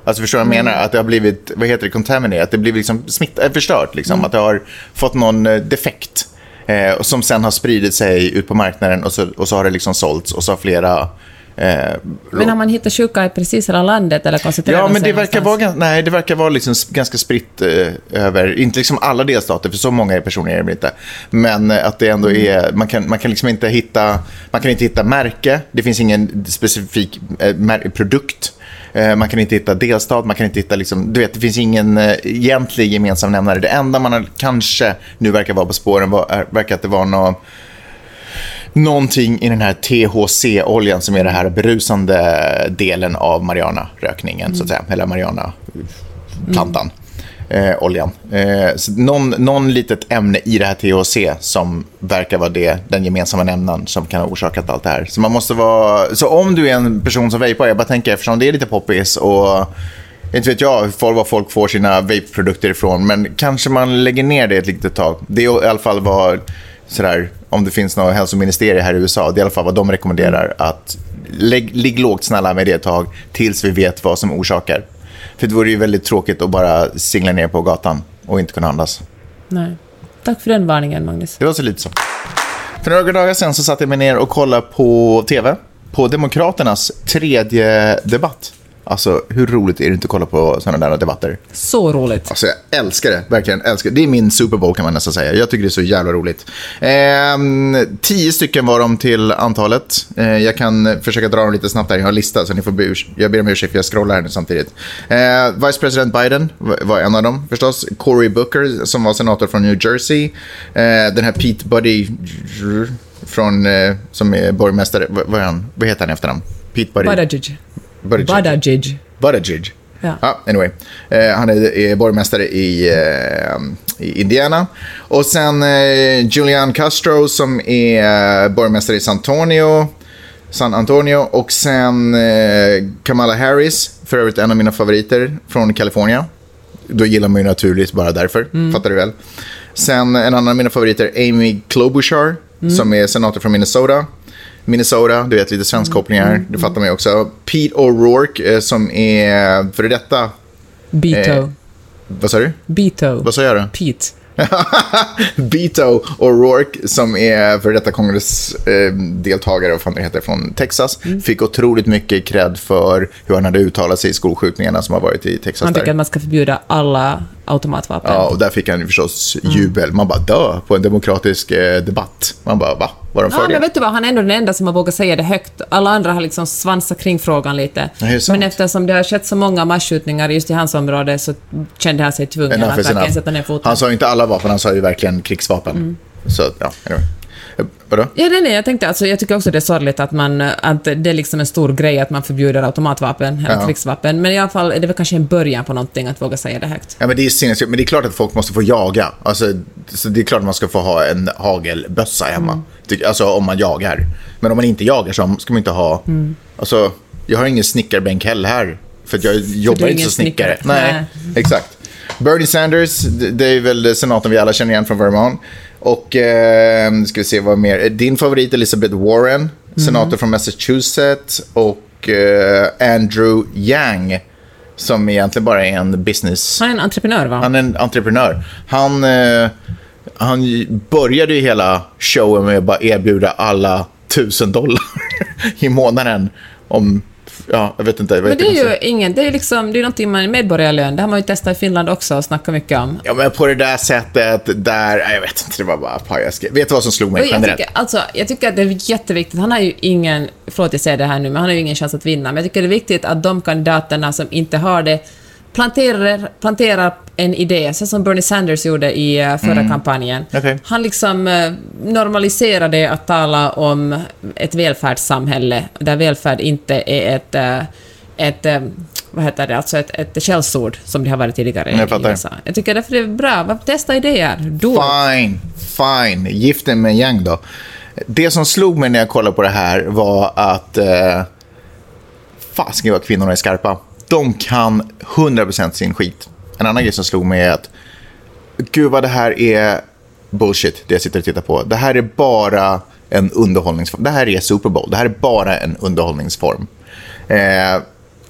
Alltså förstår du vad jag menar? Mm. Att det har blivit, vad heter det, contaminated, att det blivit liksom smitt, äh, förstört. Liksom. Mm. Att det har fått någon eh, defekt. Eh, som sen har spridit sig ut på marknaden och så, och så har det liksom sålts och så har flera
Eh, men har man hittat sjuka i precis hela landet eller koncentrerar
Ja, men det verkar, vara, nej, det verkar vara liksom ganska spritt eh, över, inte liksom alla delstater, för så många personer är det inte. Men eh, att det ändå mm. är, man kan, man kan liksom inte hitta, man kan inte hitta märke, det finns ingen specifik eh, produkt. Eh, man kan inte hitta delstat, man kan inte hitta, liksom, du vet, det finns ingen eh, egentlig gemensam nämnare. Det enda man har, kanske nu verkar vara på spåren var, verkar att det var något någonting i den här THC-oljan som är den här berusande delen av marijuana-rökningen, mm. så att säga. Eller marijuana-plantan. Mm. Eh, oljan. Eh, någon, någon litet ämne i det här THC som verkar vara det, den gemensamma nämnaren som kan ha orsakat allt det här. Så, man måste vara, så om du är en person som vejpar, jag bara tänker eftersom det är lite poppis och inte vet jag var folk får sina vape-produkter ifrån, men kanske man lägger ner det ett litet tag. Det är i alla fall vad sådär, om det finns något hälsoministerium här i USA, det är i alla fall vad de rekommenderar. att lägg, Ligg lågt snälla med det ett tag tills vi vet vad som orsakar. För det vore ju väldigt tråkigt att bara singla ner på gatan och inte kunna andas.
Nej. Tack för den varningen, Magnus.
Det var så lite så. För några dagar sedan så satte jag mig ner och kollade på tv på Demokraternas tredje debatt. Alltså, hur roligt är det inte att kolla på sådana där debatter?
Så roligt.
Alltså, jag älskar det. Verkligen älskar det. Det är min Super Bowl kan man nästan säga. Jag tycker det är så jävla roligt. Eh, tio stycken var de till antalet. Eh, jag kan försöka dra dem lite snabbt här. Jag har en lista, så ni får be jag ber om ursäkt för jag scrollar här nu samtidigt. Eh, Vice President Biden var en av dem förstås. Cory Booker som var senator från New Jersey. Eh, den här Pete Buddy från, eh, som är borgmästare. Vad, är han? Vad heter han efter efternamn? Pete Buddy.
Buttigieg.
Buttigieg. Buttigieg. Ja. Ah, anyway. Eh, han är, är borgmästare i, eh, i, Indiana. Och sen eh, Julian Castro som är borgmästare i San Antonio. San Antonio. Och sen eh, Kamala Harris, för övrigt en av mina favoriter från Kalifornien. Då gillar man ju naturligt bara därför, mm. fattar du väl. Sen en annan av mina favoriter, Amy Klobuchar, mm. som är senator från Minnesota. Minnesota, du vet lite svenskkopplingar, mm. det fattar man ju också. Pete O'Rourke eh, som är före detta...
Beto. Eh,
vad sa du?
Beto.
Vad sa jag då?
Pete.
Beto O'Rourke, som är för detta kongressdeltagare, vad fan det heter, från Texas,
Mm.
fick otroligt mycket cred för hur han hade uttalat sig i skolskjutningarna som har varit i Texas.
Han tycker att man ska förbjuda alla automatvapen.
Ja, och där fick han förstås
Mm.
jubel. Man bara dö på en demokratisk eh, debatt. Man bara, va? Var de
Ja, men vet du vad, han är ändå den enda som har vågat säga det högt. Alla andra har liksom svansat kring frågan lite. Men eftersom det har skett så många masskjutningar just i hans område så kände han sig tvungen att verkligen sätta ner foten.
Han sa ju inte alla vapen, han sa ju verkligen krigsvapen.
Mm.
Så, ja, anyway. Eh, Vadå?
Ja, nej, nej, jag tänkte alltså, jag tycker också det är sorgligt att man, att det är liksom en stor grej att man förbjuder automatvapen eller
Ja.
krigsvapen. Men i alla fall är det väl kanske en början på någonting att våga säga det högt.
Ja, men det är sinnessjukt. Men det är klart att folk måste få jaga. Alltså, så det är klart att man ska få ha en hagelbössa hemma.
Mm.
Ty- Alltså om man jagar. Men om man inte jagar så ska man inte ha...
Mm.
Alltså, jag har ingen snickarbänk heller här. För jag jobbar inte som snickare.
snickare.
Nej, exakt. Bernie Sanders, det är väl senatorn vi alla känner igen från Vermont. Och, eh, ska vi se vad mer. Din favorit Elizabeth Warren, senator från Massachusetts. Och eh, Andrew Yang, som egentligen bara är en business...
Han är en entreprenör, va?
Han är en entreprenör. Han, eh, han började ju hela showen med att bara erbjuda alla tusen dollar i månaden om, ja, jag vet inte.
Men det är ju ingen, det är liksom, det är någonting man, medborgarlön, det har man ju testat i Finland också och snackat mycket om.
Ja, men på det där sättet, där, jag vet inte, det var bara pajasgrej. Vet du vad som slog mig
Och jag,
generellt?
tycker, alltså, jag tycker att det är jätteviktigt, han har ju ingen, förlåt jag säger det här nu, men han har ju ingen chans att vinna, men jag tycker det är viktigt att de kandidaterna som inte har det planterar, planterar en idé, så som Bernie Sanders gjorde i eh, förra kampanjen.
Okej.
Han liksom eh, normaliserade att tala om ett välfärdssamhälle, där välfärd inte är ett, eh, ett vad heter det, alltså ett, ett skällsord som det har varit tidigare
Jag
i. USA. Jag tycker därför det är bra, testa idéer, it.
Fine, fine. Giften med Yang då. Det som slog mig när jag kollade på det här var att eh, fasiken vad kvinnorna är skarpa. De kan 100% sin skit. En annan grej som slog mig är att gud vad det här är bullshit, det jag sitter och tittar på. Det här är bara en underhållningsform. Det här är Super Bowl. Det här är bara en underhållningsform. Eh,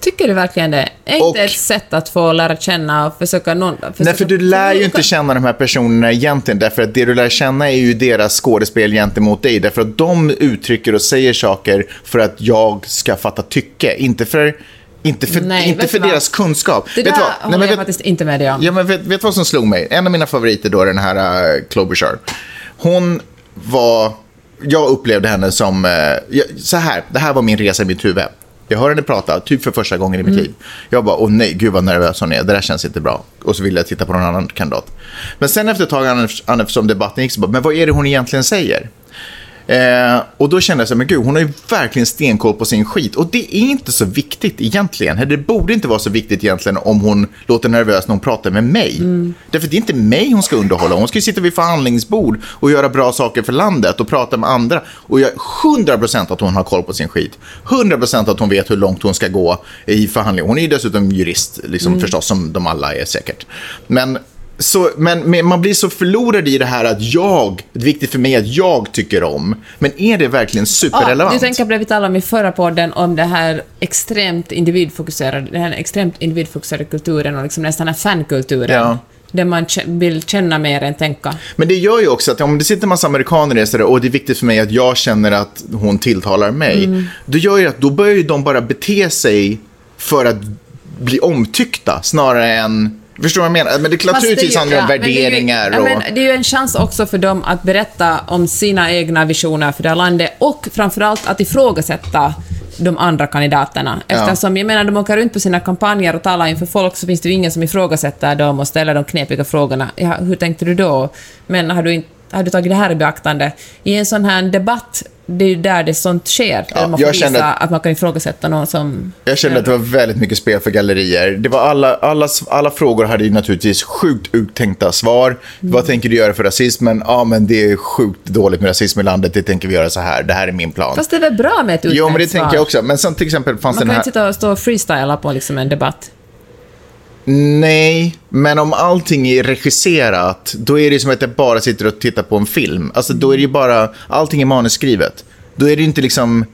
Tycker du verkligen det? Är inte
Och-
ett sätt att få lära känna och försöka någon... Försöka,
Nej, för du lär ju inte känna de här personerna egentligen, därför att det du lär känna är ju deras skådespel gentemot dig, därför att de uttrycker och säger saker för att jag ska fatta tycke, inte för, inte för,
Nej,
inte för deras kunskap.
Det
vet
där
vad?
håller
men
jag
vet-
faktiskt inte med dig om.
Ja, men vet, vet vad som slog mig? En av mina favoriter då, den här uh, Klobuchar. Hon var... Jag upplevde henne som... eh, jag, så här, det här var min resa i mitt huvud. Jag hör henne prata, typ för första gången i mitt liv. Jag bara, åh nej, gud vad nervös hon är. Det där känns inte bra. Och så ville jag titta på någon annan kandidat. Men sen efter ett tag, eftersom debatten gick, så bara, men vad är det hon egentligen säger? Eh, och då kände jag så här, men gud, hon har ju verkligen stenkoll på sin skit. Och det är inte så viktigt egentligen. Det borde inte vara så viktigt egentligen om hon låter nervös när hon pratar med mig. Därför det är inte mig hon ska underhålla. Hon ska ju sitta vid förhandlingsbord och göra bra saker för landet och prata med andra. Och jag är 100% att hon har koll på sin skit. 100% att hon vet hur långt hon ska gå i förhandlingar. Hon är ju dessutom jurist, liksom, förstås, som de alla är säkert. Men så, men, man blir så förlorad i det här att jag, det är viktigt för mig att jag tycker om. Men är det verkligen
Ja,
superrelevant?
du tänker på det vi talade om i förra podden, om det här extremt individfokuserade, den här extremt individfokuserade kulturen och liksom nästan den här fankulturen.
Ja.
Där man vill känna mer än tänka.
Men det gör ju också att om det sitter en massa amerikaner i det och det är viktigt för mig att jag känner att hon tilltalar mig.
Mm.
Då gör ju att då börjar ju de bara bete sig för att bli omtyckta snarare än... Förstår du vad jag menar? Men det
Fast
naturligtvis handlar om
ja, men det är ju-
värderingar
ja,
och...
men det är ju en chans också för dem att berätta om sina egna visioner för det här landet och framförallt att ifrågasätta de andra kandidaterna. Eftersom, jag menar, de åker runt på sina kampanjer och talar inför folk så finns det ju ingen som ifrågasätter dem och ställer de knepiga frågorna. Ja, hur tänkte du då? Men har du, inte, har du tagit det här i beaktande? I en sån här debatt, det är ju där det sånt sker. Där
Ja,
man får
jag
visa
kände-
att man kan ifrågasätta någon som...
Jag kände att det var väldigt mycket spel för gallerier. Det var alla, alla, alla frågor hade ju naturligtvis sjukt uttänkta svar. Vad tänker du göra för rasismen? Ja, men det är sjukt dåligt med rasism i landet. Det tänker vi göra så här. Det här är min plan.
Fast det är väl bra med ett uttänkt
jo, men det
svar?
tänker jag också. Men sen till exempel fanns
Man
den
kan
här...
inte sitta och stå och freestyla på liksom en debatt.
Nej, men om allting är regisserat, då är det som att jag bara sitter och tittar på en film. Alltså, då är det ju bara... Allting är manusskrivet. Då är det inte liksom...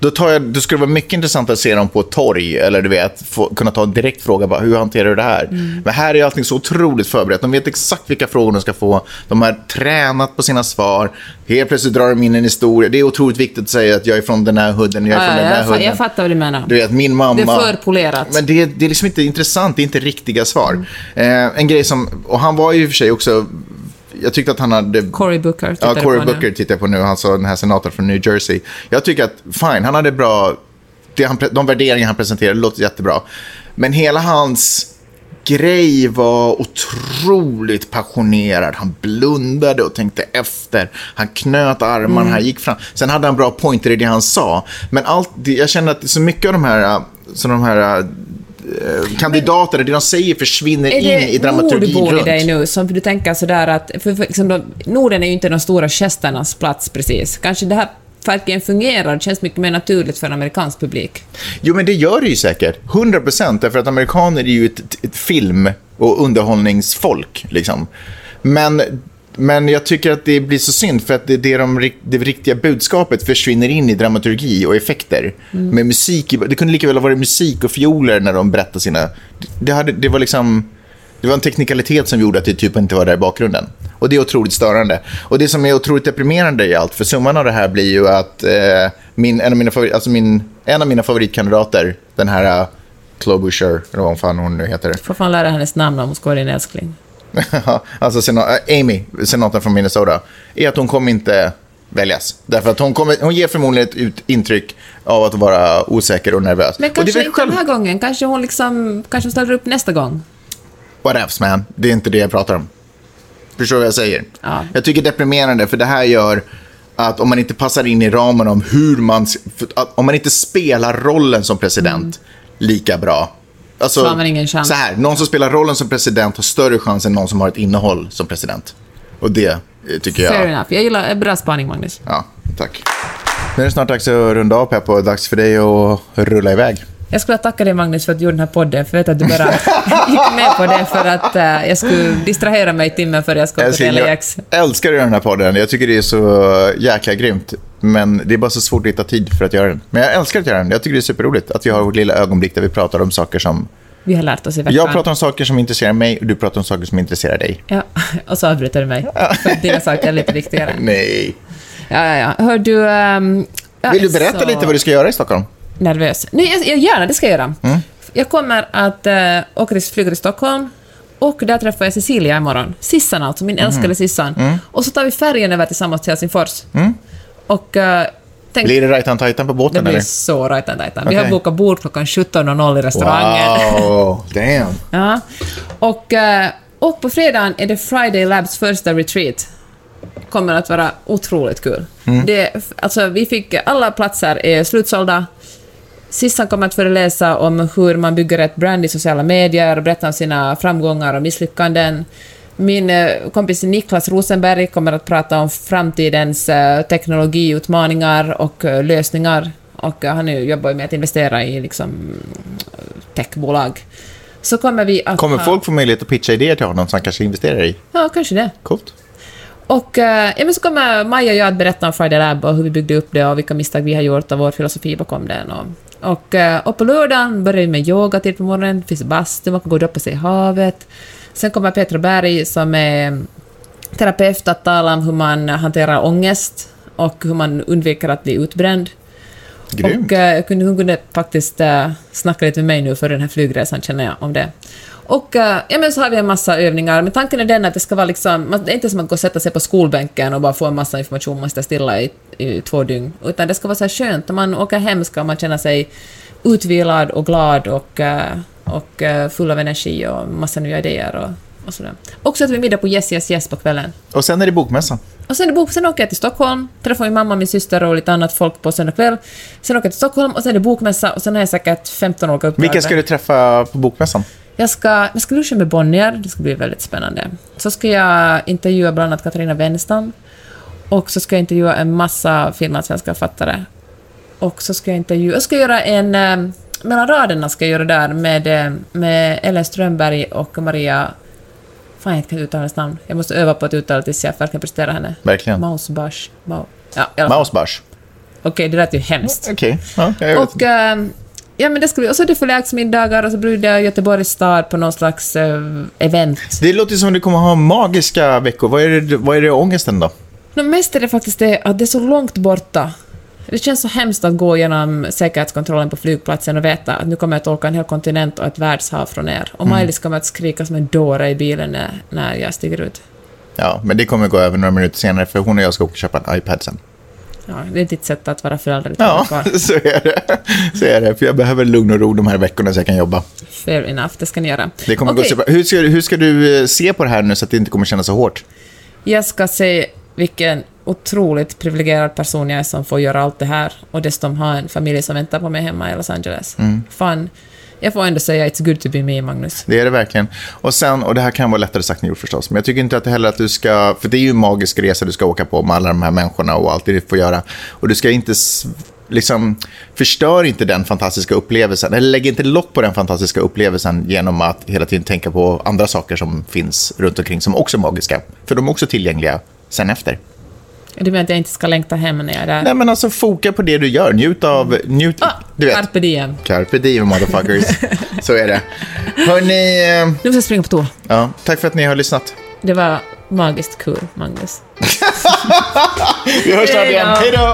Då, tar jag, då skulle det vara mycket intressant att se dem på ett torg, eller du vet, få, kunna ta en direkt fråga, bara, hur hanterar du det här?
Mm.
Men här är allting så otroligt förberett. De vet exakt vilka frågor de ska få. De har tränat på sina svar. Helt plötsligt drar de in en historia. Det är otroligt viktigt att säga att jag är från den här hudden, jag är från
Ja,
den här
jag,
hudden.
jag fattar vad du menar.
Du vet, min mamma...
Det är för polerat.
Men det, det är liksom inte intressant, det är inte riktiga svar. Eh, en grej som, och han var ju i och för sig också, jag tyckte att han hade...
Cory Booker tittar
Ja, Cory
på nu.
Booker tittar jag på nu, alltså den här senatorn från New Jersey. Jag tycker att, fine, han hade bra, det han, de värderingar han presenterade låter jättebra. Men hela hans grej var otroligt passionerad. Han blundade och tänkte efter. Han knöt armarna,
Mm.
han gick fram. Sen hade han bra pointer i det han sa. Men allt, jag känner att så mycket av de här, äh, så de här äh, kandidaterna, det de säger försvinner
Är
in i
det
dramaturgin
Nordbor i
runt.
dig nu som du tänker sådär att... För, för liksom de, Norden är ju inte de stora gesternas plats precis. Kanske det här verkligen fungerar, det känns mycket mer naturligt för en amerikansk publik.
Jo, men det gör det ju säkert. 100 procent. Därför att amerikaner är ju ett, ett film och underhållningsfolk. Liksom. Men, men jag tycker att det blir så synd för att det, det, de, det riktiga budskapet försvinner in i dramaturgi och effekter. Med musik, det kunde lika väl ha varit musik och fioler när de berättade sina... Det, hade, det var liksom... Det var en teknikalitet som gjorde att det typ inte var där i bakgrunden. Och det är otroligt störande. Och det som är otroligt deprimerande i allt, för summan av det här blir ju att eh, min, en, av mina favorit, alltså min, en av mina favoritkandidater, den här uh, Klobuchar, eller vad fan hon nu heter.
Får fan lära hennes namn om hon ska vara din älskling.
Alltså äh, Amy, senatorn från Minnesota, är att hon kommer inte väljas. Därför att hon, kommer, hon ger förmodligen ett ut, intryck av att vara osäker och nervös.
Men kanske inte
själv...
den här gången. Kanske hon liksom... Kanske hon ställer upp nästa gång.
Whatevs man, det är inte det jag pratar om. Förstår du vad jag säger?
Ja.
Jag tycker det är deprimerande, för det här gör att om man inte passar in i ramen om hur man... om man inte spelar rollen som president lika bra. Alltså,
Så ingen chans.
Så här, någon som spelar rollen som president har större chans än någon som har ett innehåll som president. Och det eh, tycker jag...
Fair enough. Jag gillar... Bra spaning, Magnus.
Ja, tack. Nu är det snart dags att runda av, Peppo. Dags för dig att rulla iväg.
Jag skulle tacka dig, Magnus, för att du gjorde den här podden, för jag vet att du bara gick med på det för att eh, jag skulle distrahera mig timmen före jag till
Älskling,
LAX.
jag älskar att göra den här podden. Jag tycker det är så jäkla grymt. Men det är bara så svårt att hitta tid för att göra den. Men jag älskar att göra den. Jag tycker det är superroligt att vi har vårt lilla ögonblick där vi pratar om saker som...
Vi har lärt oss i veckan.
Jag pratar om saker som intresserar mig och du pratar om saker som intresserar dig.
Ja, och så avbryter du mig. För dina saker är lite viktigare.
Nej.
Ja, ja, ja. Hör du... jag
Vill du berätta
så
lite vad du ska göra i Stockholm?
Nervös. Nej, jag, jag, gärna, det ska jag göra.
Mm.
Jag kommer att uh, åka till, flyga till Stockholm och där träffar jag Cecilia imorgon. Sissan alltså, min
Mm.
älskade Sissan. Och så tar vi färgen över tillsammans till Helsingfors. Och uh, tänk,
Blir det Rajtan Tajtan på
det
båten
blir
eller?
så rajtan Vi har bokat bord klockan 17.00 i restaurangen.
Wow, damn.
Ja. Och, eh, och på fredagen är det Friday Labs första retreat. Kommer att vara otroligt kul. Det, alltså, vi fick, alla platser är slutsålda. Sissan kommer att föreläsa om hur man bygger ett brand i sociala medier och berätta om sina framgångar och misslyckanden. Min eh, kompis Niklas Rosenberg kommer att prata om framtidens eh, teknologiutmaningar och eh, lösningar. Och han jobbar ju med att investera i liksom, techbolag. Så kommer vi att
Kommer
ha-
folk få möjlighet att pitcha idéer till honom som han kanske investerar i?
Ja, kanske det.
Coolt.
Och eh, ja, men så kommer Maja och jag att berätta om Friday Lab och hur vi byggde upp det och vilka misstag vi har gjort och vår filosofi bakom den. Och, och, eh, och på lördagen börjar vi med yoga till på morgonen, det finns bastu, man kan gå och doppa sig i havet. Sen kommer Petra Berg som är terapeut att tala om hur man hanterar ångest och hur man undviker att bli utbränd.
Grymt.
Och kunde, hon kunde faktiskt uh, snacka lite med mig nu för den här flygresan, känner jag, om det. Och eh, ja, men så har vi en massa övningar, men tanken är den att det ska vara liksom, man- det är inte som att gå och sätta sig på skolbänken och bara få en massa information, man sitter stilla i, i två dygn, utan det ska vara så här skönt, när man åker hem ska man känna sig utvilad och glad och, eh, och eh, full av energi och massa nya idéer och, och sådär. Och så äter vi middag på Yes Yes Yes på kvällen.
Och sen är det bokmässa.
Och sen, är det bok, sen åker jag till Stockholm, träffar min mamma, min syster och lite annat folk på söndag kväll. Sen åker jag till Stockholm och sen är det bokmässa och sen har jag säkert 15 olika uppdrag.
Vilka ska du träffa på bokmässan?
Jag ska, jag ska luncha med Bonnier, det ska bli väldigt spännande. Så ska jag intervjua bland annat Katarina Wenstam. Och så ska jag intervjua en massa finlandssvenska författare. Och så ska jag intervjua, jag ska göra en, eh, mellan raderna ska jag göra där med, eh, med Ellen Strömberg och Maria, fan jag kan inte uttala hennes namn. Jag måste öva på att uttala tills jag verkligen presterar henne.
Verkligen.
Mausbash. Mau. Ja.
Mausbars.
Okej, det lät ju hemskt.
Okej, ja, jag.
Och, ehm, ja, men det skulle, och så är det förlägsmiddagar och så bjuder Göteborgs stad på någon slags eh, event.
Det låter som att du kommer ha magiska veckor. Vad är det, vad är det ångesten då?
No, mest är det faktiskt det att det är så långt borta. Det känns så hemskt att gå genom säkerhetskontrollen på flygplatsen och veta att nu kommer jag att åka en hel kontinent och ett världshav från er. Och Maj-Lis kommer att skrika som en dåre i bilen när, när jag stiger ut.
Ja, men det kommer gå över några minuter senare för hon och jag ska åka och köpa en iPad sen.
Ja, det är ditt sätt att vara förälder.
Ja,
kvar.
så är det. Så är det. För jag behöver lugn och ro de här veckorna så jag kan jobba.
Fair enough, det ska ni göra.
Det kommer
Okej,
gå superbra. Hur ska, hur ska du eh, se på det här nu så att det inte kommer kännas så hårt?
Jag ska se vilken otroligt privilegierad person jag är som får göra allt det här och dessutom ha en familj som väntar på mig hemma i Los Angeles.
Mm.
Fan, jag får ändå säga it's good to be me, Magnus.
Det är det verkligen. Och sen, och det här kan vara lättare sagt än gjort förstås, men jag tycker inte att det heller att du ska, för det är ju en magisk resa du ska åka på med alla de här människorna och allt det du får göra. Och du ska inte, liksom, förstör inte den fantastiska upplevelsen, eller lägg inte lock på den fantastiska upplevelsen genom att hela tiden tänka på andra saker som finns runt omkring som också är magiska. För de är också tillgängliga sen efter.
Du menar att jag inte ska längta hem när jag är där?
Nej men alltså foka på det du gör, njut av, njut,
Ah,
du vet.
Carpe diem.
Carpe diem motherfuckers. Så är det. Hörni, eh,
Nu måste jag springa på toa.
ja, tack för att ni har lyssnat.
Det var magiskt kul, Magnus.
Vi hörs snart igen.
Hej
då!